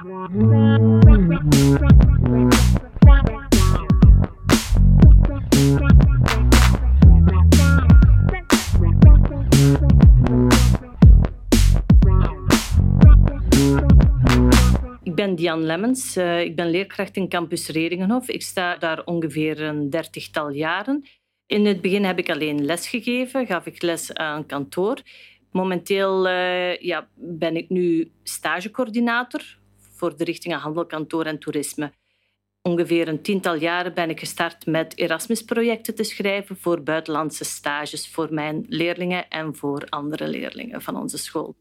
Ik ben Diane Lemmens. Uh, ik ben leerkracht in campus Redingenhof. Ik sta daar ongeveer een dertigtal jaren. In het begin heb ik alleen les gegeven, gaf ik les aan kantoor. Momenteel uh, ja, ben ik nu stagecoördinator voor de richtingen handel, kantoor en toerisme. Ongeveer een tiental jaren ben ik gestart met Erasmus-projecten te schrijven voor buitenlandse stages voor mijn leerlingen en voor andere leerlingen van onze school.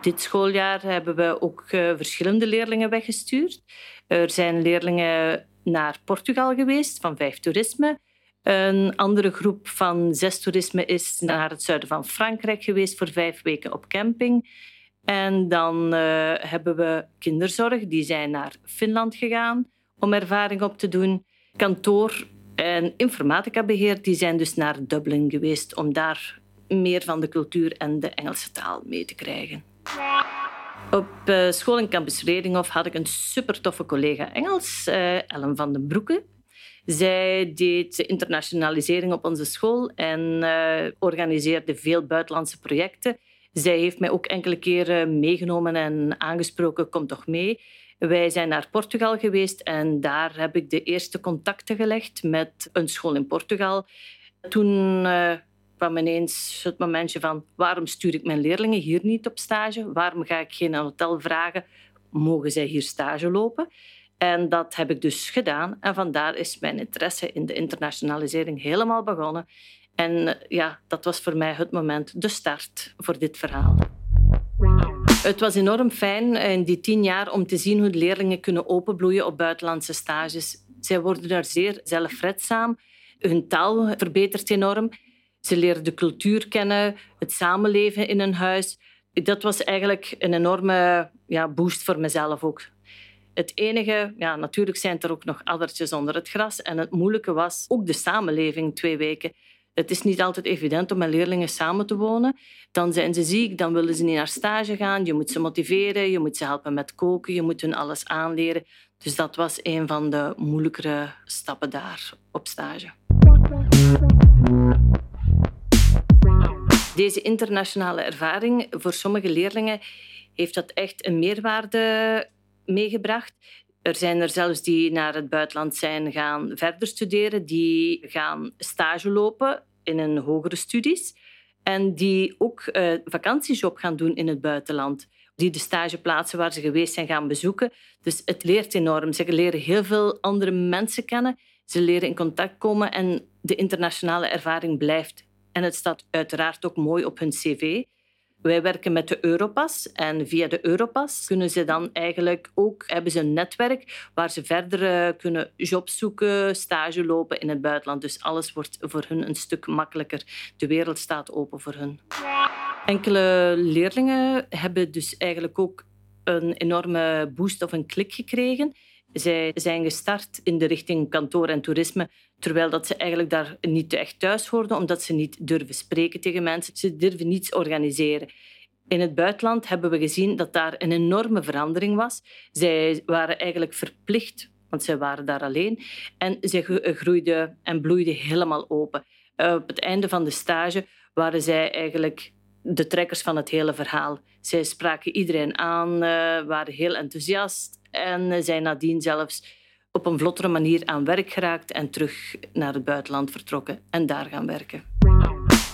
Dit schooljaar hebben we ook uh, verschillende leerlingen weggestuurd. Er zijn leerlingen naar Portugal geweest van vijf toerisme. Een andere groep van zes toerisme is naar het zuiden van Frankrijk geweest voor vijf weken op camping. En dan uh, hebben we kinderzorg, die zijn naar Finland gegaan om ervaring op te doen. Kantoor en informatica-beheer die zijn dus naar Dublin geweest om daar meer van de cultuur en de Engelse taal mee te krijgen. Op uh, school in Campus Redinghof had ik een super toffe collega Engels, uh, Ellen van den Broeke. Zij deed internationalisering op onze school en organiseerde veel buitenlandse projecten. Zij heeft mij ook enkele keren meegenomen en aangesproken, kom toch mee. Wij zijn naar Portugal geweest en daar heb ik de eerste contacten gelegd met een school in Portugal. Toen uh, kwam ineens het momentje van waarom stuur ik mijn leerlingen hier niet op stage? Waarom ga ik geen hotel vragen? Mogen zij hier stage lopen? En dat heb ik dus gedaan. En vandaar is mijn interesse in de internationalisering helemaal begonnen. En eh, ja, dat was voor mij het moment, de start voor dit verhaal. Het was enorm fijn in die tien jaar om te zien hoe de leerlingen kunnen openbloeien op buitenlandse stages. Zij worden daar zeer zelfredzaam. Hun taal verbetert enorm. Ze leren de cultuur kennen, het samenleven in een huis. Dat was eigenlijk een enorme ja, boost voor mezelf ook. Het enige, ja, natuurlijk zijn er ook nog addertjes onder het gras. En het moeilijke was ook de samenleving twee weken. Het is niet altijd evident om met leerlingen samen te wonen. Dan zijn ze ziek, dan willen ze niet naar stage gaan. Je moet ze motiveren, je moet ze helpen met koken, je moet hun alles aanleren. Dus dat was een van de moeilijkere stappen daar op stage. Deze internationale ervaring voor sommige leerlingen heeft dat echt een meerwaarde meegebracht. Er zijn er zelfs die naar het buitenland zijn gaan verder studeren, die gaan stage lopen in een hogere studies en die ook uh, vakantiejob gaan doen in het buitenland. Die de stageplaatsen waar ze geweest zijn gaan bezoeken. Dus het leert enorm. Ze leren heel veel andere mensen kennen. Ze leren in contact komen en de internationale ervaring blijft. En het staat uiteraard ook mooi op hun cv. Wij werken met de Europas en via de Europas kunnen ze dan eigenlijk ook hebben ze een netwerk waar ze verder eh, kunnen jobs zoeken, stage lopen in het buitenland. Dus alles wordt voor hun een stuk makkelijker. De wereld staat open voor hun. Enkele leerlingen hebben dus eigenlijk ook een enorme boost of een klik gekregen. Zij zijn gestart in de richting kantoor en toerisme, terwijl dat ze eigenlijk daar niet echt thuis hoorden, omdat ze niet durven spreken tegen mensen. Ze durven niets organiseren. In het buitenland hebben we gezien dat daar een enorme verandering was. Zij waren eigenlijk verplicht, want zij waren daar alleen. En ze groeiden en bloeiden helemaal open. Eh, op het einde van de stage waren zij eigenlijk de trekkers van het hele verhaal. Zij spraken iedereen aan, uh, waren heel enthousiast en zijn nadien zelfs op een vlottere manier aan werk geraakt en terug naar het buitenland vertrokken en daar gaan werken.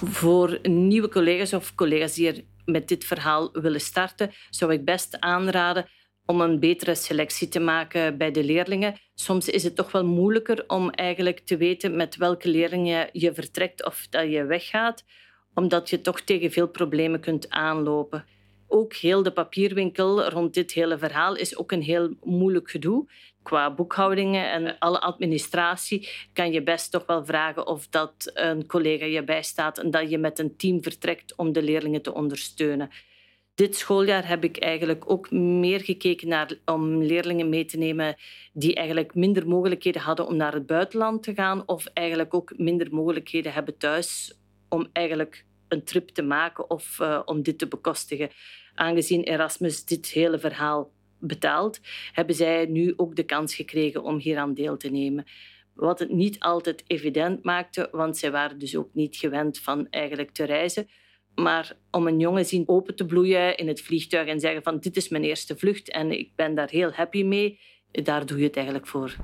Voor nieuwe collega's of collega's die er met dit verhaal willen starten, zou ik best aanraden om een betere selectie te maken bij de leerlingen. Soms is het toch wel moeilijker om eigenlijk te weten met welke leerlingen je vertrekt of dat je weggaat, omdat je toch tegen veel problemen kunt aanlopen. Ook heel de papierwinkel rond dit hele verhaal is ook een heel moeilijk gedoe. Qua boekhoudingen en alle administratie kan je best toch wel vragen of dat een collega je bijstaat en dat je met een team vertrekt om de leerlingen te ondersteunen. Dit schooljaar heb ik eigenlijk ook meer gekeken naar om leerlingen mee te nemen die eigenlijk minder mogelijkheden hadden om naar het buitenland te gaan of eigenlijk ook minder mogelijkheden hebben thuis om eigenlijk een trip te maken of uh, om dit te bekostigen. Aangezien Erasmus dit hele verhaal betaald, hebben zij nu ook de kans gekregen om hier aan deel te nemen. Wat het niet altijd evident maakte, want zij waren dus ook niet gewend van eigenlijk te reizen. Maar om een jongen zien open te bloeien in het vliegtuig en zeggen van dit is mijn eerste vlucht en ik ben daar heel happy mee, daar doe je het eigenlijk voor.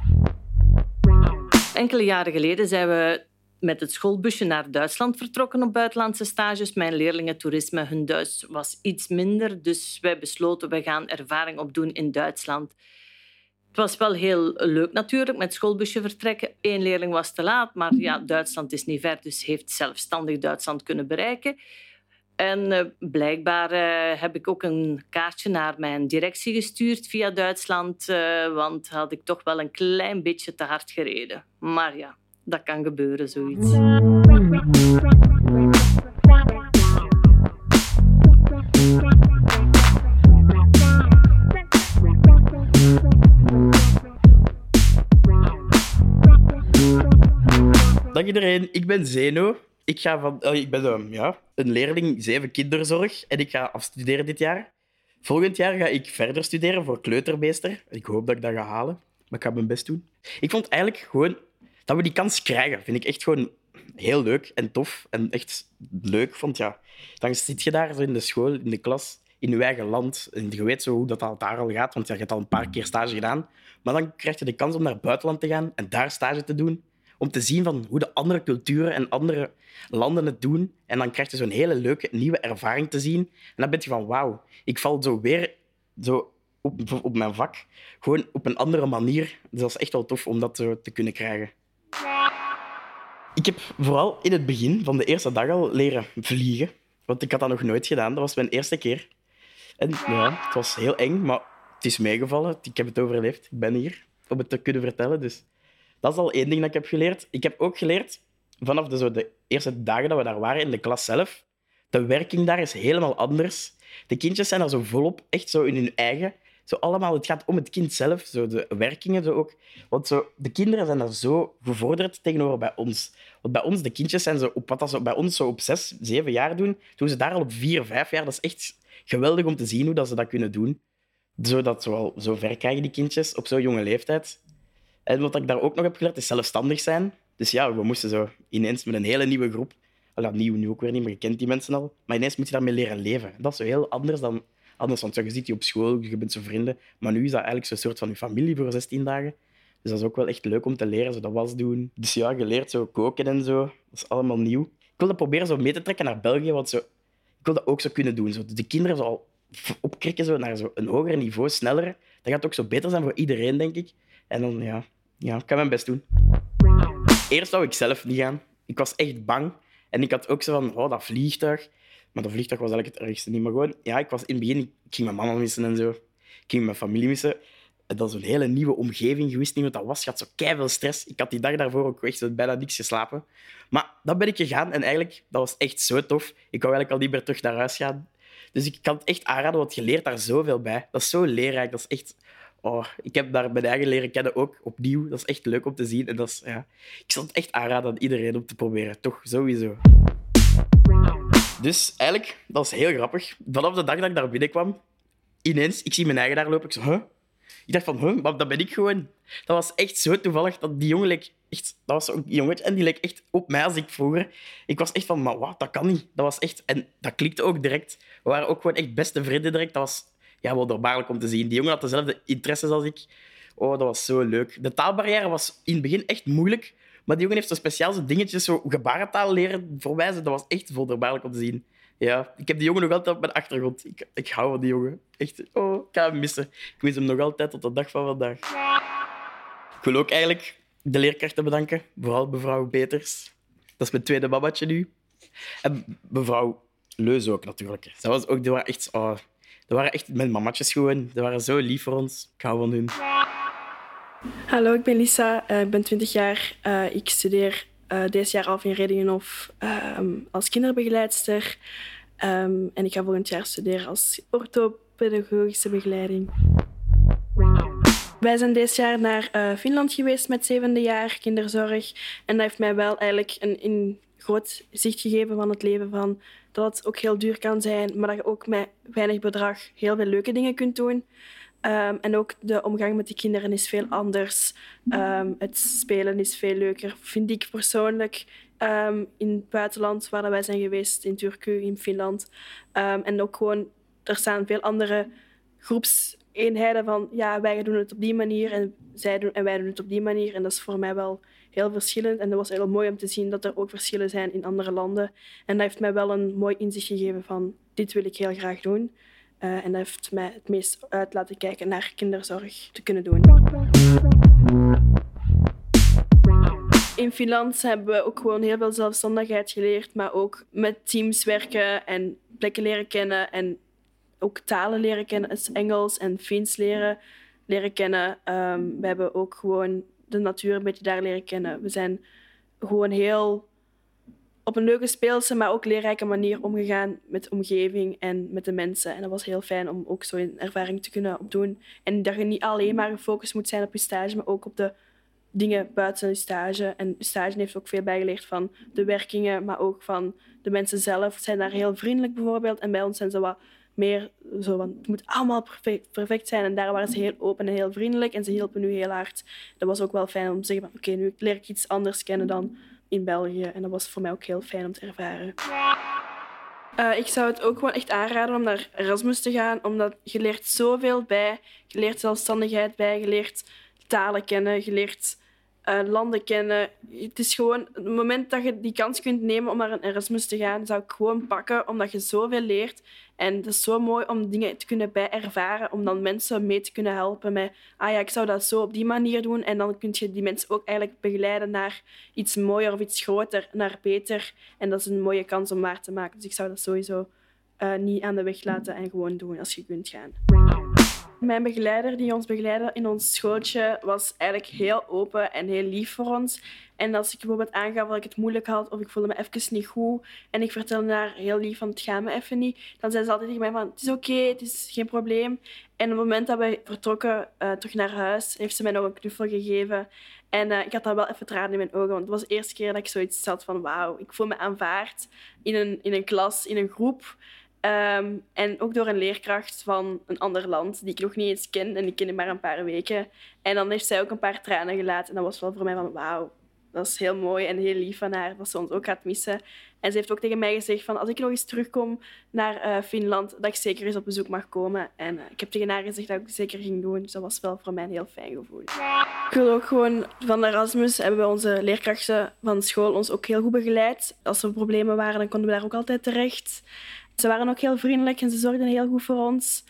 Enkele jaren geleden zijn we met het schoolbusje naar Duitsland vertrokken op buitenlandse stages. Mijn leerlingen toerisme, hun Duits was iets minder, dus wij besloten we gaan ervaring opdoen in Duitsland. Het was wel heel leuk natuurlijk met schoolbusje vertrekken. Eén leerling was te laat, maar ja, Duitsland is niet ver, dus heeft zelfstandig Duitsland kunnen bereiken. En uh, blijkbaar uh, heb ik ook een kaartje naar mijn directie gestuurd via Duitsland, uh, want had ik toch wel een klein beetje te hard gereden. Maar ja, dat kan gebeuren, zoiets. Dag iedereen, ik ben Zeno. Ik, ga van, uh, ik ben uh, ja, een leerling zeven kinderzorg en ik ga afstuderen dit jaar. Volgend jaar ga ik verder studeren voor kleutermeester. Ik hoop dat ik dat ga halen, maar ik ga mijn best doen. Ik vond eigenlijk gewoon dat we die kans krijgen, vind ik echt gewoon heel leuk en tof. En echt leuk, want ja, dan zit je daar in de school, in de klas, in je eigen land. En je weet zo hoe dat daar al gaat, want je hebt al een paar keer stage gedaan. Maar dan krijg je de kans om naar het buitenland te gaan en daar stage te doen. Om te zien van hoe de andere culturen en andere landen het doen. En dan krijg je zo'n hele leuke nieuwe ervaring te zien. En dan ben je van, wauw, ik val zo weer zo op, op mijn vak. Gewoon op een andere manier. Dus dat is echt wel tof om dat zo te kunnen krijgen. Ik heb vooral in het begin van de eerste dag al leren vliegen. Want ik had dat nog nooit gedaan. Dat was mijn eerste keer. En ja, het was heel eng, maar het is meegevallen. Ik heb het overleefd. Ik ben hier om het te kunnen vertellen. Dus dat is al één ding dat ik heb geleerd. Ik heb ook geleerd, vanaf de, zo de eerste dagen dat we daar waren in de klas zelf, de werking daar is helemaal anders. De kindjes zijn er zo volop, echt zo in hun eigen. Zo allemaal, het gaat om het kind zelf, zo de werkingen zo ook. Want zo, de kinderen zijn er zo gevorderd tegenover bij ons. Want bij ons, de kindjes zijn zo op wat dat bij ons zo op zes, zeven jaar doen, doen ze daar al op vier, vijf jaar. Dat is echt geweldig om te zien hoe dat ze dat kunnen doen. Zodat zo, al, zo ver krijgen die kindjes op zo'n jonge leeftijd. En wat ik daar ook nog heb geleerd, is zelfstandig zijn. Dus ja, we moesten zo ineens met een hele nieuwe groep... Al nieuw nu ook weer niet, maar je kent die mensen al. Maar ineens moet je daarmee leren leven. Dat is zo heel anders dan anders. Want je ziet je op school, je bent zo vrienden. Maar nu is dat eigenlijk zo'n soort van je familie voor 16 dagen. Dus dat is ook wel echt leuk om te leren, zo dat was doen. Dus ja, geleerd zo koken en zo. Dat is allemaal nieuw. Ik wilde proberen zo mee te trekken naar België, want zo, ik wil dat ook zo kunnen doen. Zo de kinderen zo al opkrikken zo naar zo een hoger niveau, sneller. Dat gaat ook zo beter zijn voor iedereen, denk ik. En dan, ja, ja ik kan mijn best doen. Eerst zou ik zelf niet gaan. Ik was echt bang. En ik had ook zo van, oh, dat vliegtuig. Maar dat vliegtuig was eigenlijk het ergste niet. Maar gewoon, ja, ik was in het begin, ik ging mijn mama missen en zo. Ik ging mijn familie missen. En dat is een hele nieuwe omgeving. Je wist niet wat dat was. Je had zo veel stress. Ik had die dag daarvoor ook echt bijna niks geslapen. Maar dan ben ik gegaan en eigenlijk, dat was echt zo tof. Ik wou eigenlijk al niet meer terug naar huis gaan. Dus ik kan het echt aanraden, want je leert daar zoveel bij. Dat is zo leerrijk. Dat is echt... Oh, ik heb daar mijn eigen leren kennen ook opnieuw. Dat is echt leuk om te zien. En dat is, ja, ik zal het echt aanraden aan iedereen om te proberen. Toch, sowieso. Dus eigenlijk, dat is heel grappig. Vanaf de dag dat ik daar binnenkwam, ineens, ik zie mijn eigen daar lopen. Ik zo, huh? Ik dacht van, huh, maar dat ben ik gewoon. Dat was echt zo toevallig dat die jongen echt... Dat was een jongetje en die leek echt op mij als ik vroeger. Ik was echt van, maar wat, dat kan niet. Dat was echt... En dat klikte ook direct. We waren ook gewoon echt beste vrienden direct. Dat was ja, wonderbaarlijk om te zien. Die jongen had dezelfde interesses als ik. Oh, dat was zo leuk. De taalbarrière was in het begin echt moeilijk. Maar die jongen heeft zo speciaal zo dingetjes, zo gebarentaal leren voorwijzen. Dat was echt wonderbaarlijk om te zien. Ja, ik heb die jongen nog altijd op mijn achtergrond. Ik, ik hou van die jongen. Echt, oh, ik ga hem missen. Ik mis hem nog altijd tot de dag van vandaag. Ik wil ook eigenlijk de leerkrachten bedanken. Vooral mevrouw Peters. Dat is mijn tweede babatje nu. En mevrouw Leus ook, natuurlijk. Dat was ook, die waren echt... Oh, die waren echt mijn mamatjes gewoon. Die waren zo lief voor ons. Ik hou van hun. Hallo, ik ben Lisa. Uh, ik ben 20 jaar. Uh, ik studeer uh, deze jaar af in Redingenhof um, als kinderbegeleidster. Um, en ik ga volgend jaar studeren als orthopedagogische begeleiding. Wij zijn dit jaar naar Finland geweest met zevende jaar kinderzorg. En dat heeft mij wel eigenlijk een, een groot zicht gegeven van het leven. Van dat het ook heel duur kan zijn, maar dat je ook met weinig bedrag heel veel leuke dingen kunt doen. Ehm, en ook de omgang met die kinderen is veel anders. Ehm, het spelen is veel leuker, vind ik persoonlijk. Um, in het buitenland waar wij zijn geweest, in Turku, in Finland. en ook gewoon, er staan veel andere groepseenheden van ja, wij doen het op die manier en, zij doen, en wij doen het op die manier. En dat is voor mij wel heel verschillend. En dat was heel mooi om te zien dat er ook verschillen zijn in andere landen. En dat heeft mij wel een mooi inzicht gegeven van dit wil ik heel graag doen. Uh, en heeft mij het meest uit laten kijken naar kinderzorg te kunnen doen. In Finland hebben we ook gewoon heel veel zelfstandigheid geleerd, maar ook met teams werken en plekken leren kennen en ook talen leren kennen, Engels en Fins leren, leren kennen. Um, we hebben ook gewoon de natuur een beetje daar leren kennen. We zijn gewoon heel op een leuke speelse, maar ook leerrijke manier omgegaan met de omgeving en met de mensen. En dat was heel fijn om ook zo'n ervaring te kunnen opdoen. En dat je niet alleen maar gefocust moet zijn op je stage, maar ook op de dingen buiten je stage. En je stage heeft ook veel bijgeleerd van de werkingen, maar ook van de mensen zelf. Ze zijn daar heel vriendelijk bijvoorbeeld. En bij ons zijn ze wat meer zo van, het moet allemaal perfect, zijn. En daar waren ze heel open en heel vriendelijk en ze hielpen nu heel hard. Dat was ook wel fijn om te zeggen oké, nu leer ik iets anders kennen dan in België. En dat was voor mij ook heel fijn om te ervaren. Uh, ik zou het ook gewoon echt aanraden om naar Erasmus te gaan, omdat je leert zoveel bij. Je leert zelfstandigheid bij, je leert talen kennen, je leert uh, landen kennen. Het is gewoon het moment dat je die kans kunt nemen om naar een Erasmus te gaan, zou ik gewoon pakken, omdat je zoveel leert. En het is zo mooi om dingen te kunnen bij ervaren, om dan mensen mee te kunnen helpen met, ah ja, ik zou dat zo op die manier doen. En dan kun je die mensen ook eigenlijk begeleiden naar iets mooier of iets groter, naar beter. En dat is een mooie kans om waar te maken. Dus ik zou dat sowieso uh, niet aan de weg laten en gewoon doen als je kunt gaan. Mijn begeleider die ons begeleidde in ons schooltje was eigenlijk heel open en heel lief voor ons. En als ik bijvoorbeeld aangaf dat ik het moeilijk had of ik voelde me even niet goed en ik vertelde haar heel lief van het gaat me even niet, dan zei ze altijd tegen mij van het is oké, het is geen probleem. En op het moment dat we vertrokken uh, terug naar huis, heeft ze mij nog een knuffel gegeven. En uh, ik had dan wel even tranen in mijn ogen, want het was de eerste keer dat ik zoiets had van wauw, ik voel me aanvaard in een, in een klas, in een groep. Ehm, en ook door een leerkracht van een ander land, die ik nog niet eens ken. En die ken ik maar een paar weken. En dan heeft zij ook een paar tranen gelaten. En dat was wel voor mij van, wauw, dat is heel mooi en heel lief van haar, dat ze ons ook gaat missen. En ze heeft ook tegen mij gezegd van, als ik nog eens terugkom naar uh, Finland, dat ik zeker eens op bezoek mag komen. En uh, ik heb tegen haar gezegd dat ik het zeker ging doen. Dus dat was wel voor mij een heel fijn gevoel. Ik wil ook gewoon, van Erasmus hebben we onze leerkrachten van school ons ook heel goed begeleid. Als er problemen waren, dan konden we daar ook altijd terecht. Ze waren ook heel vriendelijk en ze zorgden heel goed voor ons.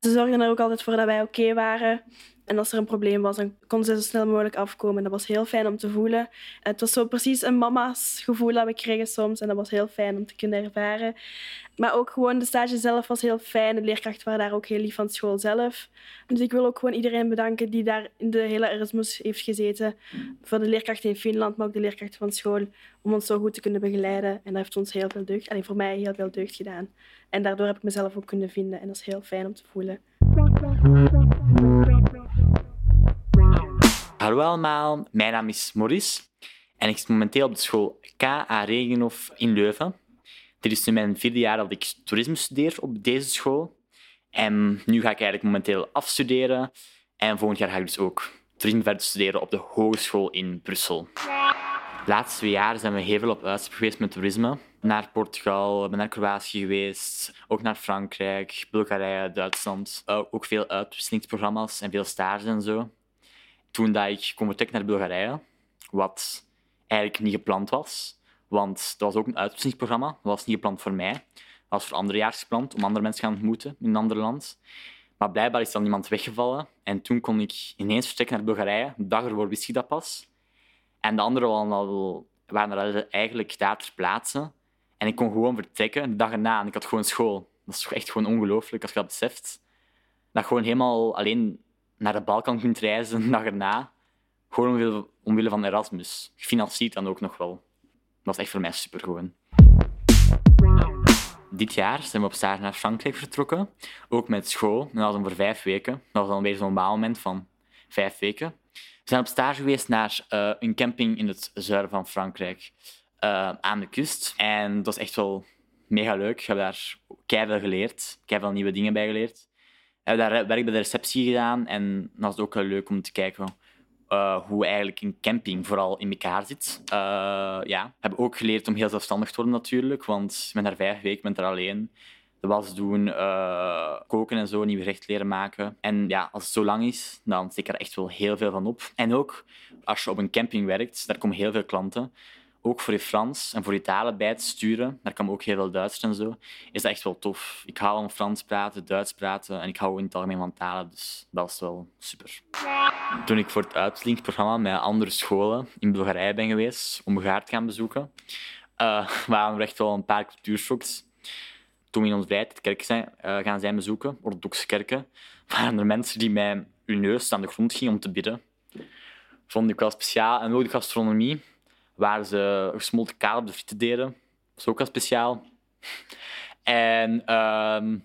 Ze zorgden er ook altijd voor dat wij oké waren. En als er een probleem was, dan konden ze zo snel mogelijk afkomen. Dat was heel fijn om te voelen. Het was zo precies een mama's gevoel dat we kregen soms. En dat was heel fijn om te kunnen ervaren. Maar ook gewoon de stage zelf was heel fijn. De leerkrachten waren daar ook heel lief van school zelf. Dus ik wil ook gewoon iedereen bedanken die daar in de hele Erasmus heeft gezeten. Voor de leerkrachten in Finland, maar ook de leerkrachten van school. Om ons zo goed te kunnen begeleiden. En dat heeft ons heel veel deugd, alleen voor mij heel veel deugd gedaan. En daardoor heb ik mezelf ook kunnen vinden. En dat is heel fijn om te voelen. Hallo allemaal, mijn naam is Maurice en ik zit momenteel op de school K.A. Regenhof in Leuven. Dit is nu mijn vierde jaar dat ik toerisme studeer op deze school. En nu ga ik eigenlijk momenteel afstuderen en volgend jaar ga ik dus ook toerisme verder studeren op de hogeschool in Brussel. De laatste twee jaar zijn we heel veel op uitstap geweest met toerisme. Naar Portugal, naar Kroatië geweest, ook naar Frankrijk, Bulgarije, Duitsland. Ook veel uitwisselingsprogramma's en veel stages en zo toen dat ik kon vertrekken naar Bulgarije, wat eigenlijk niet gepland was. Want dat was ook een uitwisselingsprogramma. Dat was niet gepland voor mij. Dat was voor andere jaar gepland, om andere mensen te gaan ontmoeten in een ander land. Maar blijkbaar is dan iemand weggevallen. En toen kon ik ineens vertrekken naar Bulgarije. De dag ervoor wist ik dat pas. En de anderen waren, al, eigenlijk daar ter plaatse. En ik kon gewoon vertrekken de dag erna. En ik had gewoon school. Dat is echt gewoon ongelooflijk als je dat beseft. Dat gewoon helemaal alleen naar de Balkan kunt reizen de dag erna. Gewoon omwille, omwille van Erasmus. Gefinancierd dan ook nog wel. Dat was echt voor mij super gewoon. Dit jaar zijn we op stage naar Frankrijk vertrokken. Ook met school. Dat was dan voor vijf weken. Dat was dan weer zo'n moment van vijf weken. We zijn op stage geweest naar uh, een camping in het zuiden van Frankrijk. Uh, aan de kust. En dat was echt wel mega leuk. Ik heb daar keihard geleerd. Ik heb veel nieuwe dingen bij geleerd. Hebben daar werk bij de receptie gedaan en dat was ook wel leuk om te kijken uh, hoe eigenlijk een camping vooral in elkaar zit. Uh, ja, heb ook geleerd om heel zelfstandig te worden natuurlijk, want ik ben daar vijf weken, ben er alleen. De was doen, uh, koken en zo, nieuw gerecht leren maken. En ja, als het zo lang is, dan steek ik er echt wel heel veel van op. En ook als je op een camping werkt, daar komen heel veel klanten ook voor je Frans en voor je talen bij te sturen, daar kan ook heel veel Duits en zo, is dat echt wel tof. Ik hou van Frans praten, Duits praten en ik hou in het algemeen van talen, dus dat is wel super. Toen ik voor het uitlinkprogramma met andere scholen in Bulgarije ben geweest om Gaard te gaan bezoeken, uh, waren er echt wel een paar cultuurshocks. Toen we in ons kerk zijn, uh, gaan zijn bezoeken, orthodoxe kerken, waren er mensen die mij hun neus aan de grond gingen om te bidden. Vond ik wel speciaal. En ook de gastronomie waar ze gesmolten kaal op de frieten deden. Dat is ook wel speciaal. En um,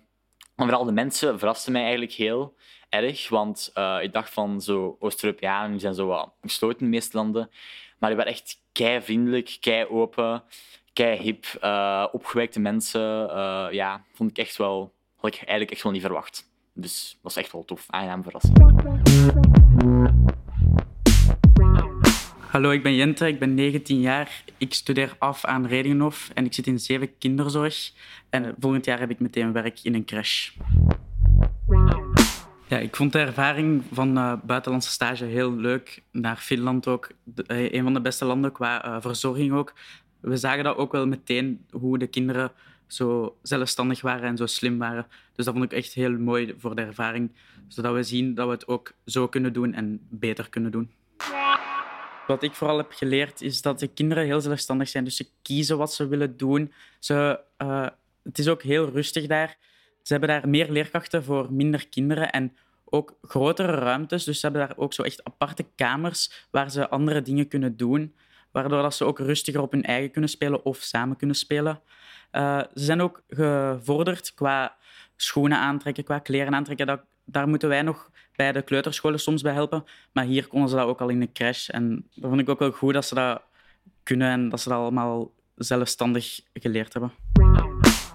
vooral de mensen verrasten mij eigenlijk heel erg, want uh, ik dacht van zo Oost-Europeanen, zijn zo wat gesloten in de meeste landen, maar die waren echt kei vriendelijk, kei open, kei hip, uh, opgewekte mensen. Uh, ja, vond ik echt wel, had ik eigenlijk echt wel niet verwacht. Dus was echt wel tof, aangenaam verrassing. Hallo, ik ben Jente, ik ben 19 jaar. Ik studeer af aan Redingenhof en ik zit in zeven kinderzorg. En volgend jaar heb ik meteen werk in een crash. Ja, ik vond de ervaring van uh, buitenlandse stage heel leuk. Naar Finland ook. De, uh, een van de beste landen qua uh, verzorging ook. We zagen dat ook wel meteen, hoe de kinderen zo zelfstandig waren en zo slim waren. Dus dat vond ik echt heel mooi voor de ervaring. Zodat we zien dat we het ook zo kunnen doen en beter kunnen doen. Wat ik vooral heb geleerd is dat de kinderen heel zelfstandig zijn. Dus ze kiezen wat ze willen doen. Ze, uh, het is ook heel rustig daar. Ze hebben daar meer leerkrachten voor minder kinderen en ook grotere ruimtes. Dus ze hebben daar ook zo echt aparte kamers waar ze andere dingen kunnen doen. Waardoor dat ze ook rustiger op hun eigen kunnen spelen of samen kunnen spelen. Uh, ze zijn ook gevorderd qua schoenen aantrekken, qua kleren aantrekken. Dat, daar moeten wij nog bij de kleuterscholen soms bij helpen. Maar hier konden ze dat ook al in de crash. En dat vond ik ook wel goed dat ze dat kunnen en dat ze dat allemaal zelfstandig geleerd hebben.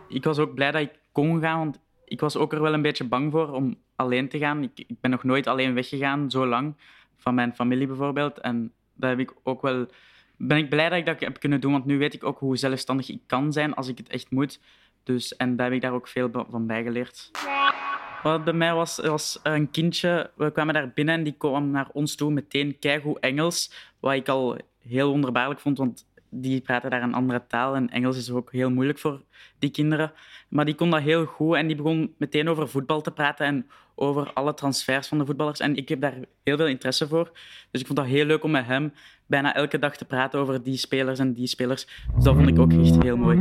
Ik was ook blij dat ik kon gaan, want ik was ook er wel een beetje bang voor om alleen te gaan. Ik, ik ben nog nooit alleen weggegaan, zo lang, van mijn familie bijvoorbeeld. En dat heb ik ook wel ben ik blij dat ik dat heb kunnen doen, want nu weet ik ook hoe zelfstandig ik kan zijn als ik het echt moet. Dus, en daar heb ik daar ook veel van bijgeleerd. Wat bij mij was, was een kindje. We kwamen daar binnen en die kwam naar ons toe meteen keigoed Engels. Wat ik al heel wonderbaarlijk vond, want die praten daar een andere taal. En Engels is ook heel moeilijk voor die kinderen. Maar die kon dat heel goed en die begon meteen over voetbal te praten en over alle transfers van de voetballers. En ik heb daar heel veel interesse voor. Dus ik vond dat heel leuk om met hem bijna elke dag te praten over die spelers en die spelers. Dus dat vond ik ook echt heel mooi.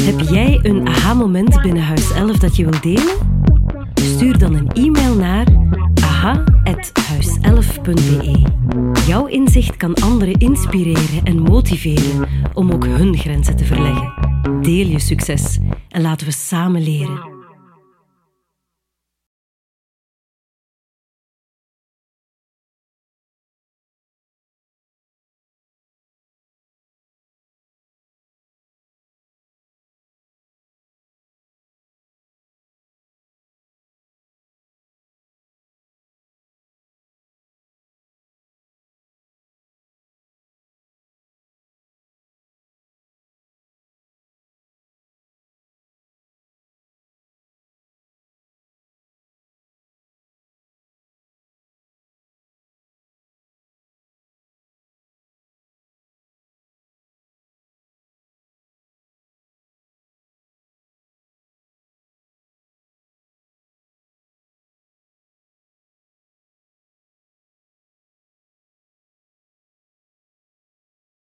Heb jij een aha-moment binnen Huis 11 dat je wilt delen? Stuur dan een e-mail naar aha.huis11.be. Jouw inzicht kan anderen inspireren en motiveren om ook hun grenzen te verleggen. Deel je succes en laten we samen leren.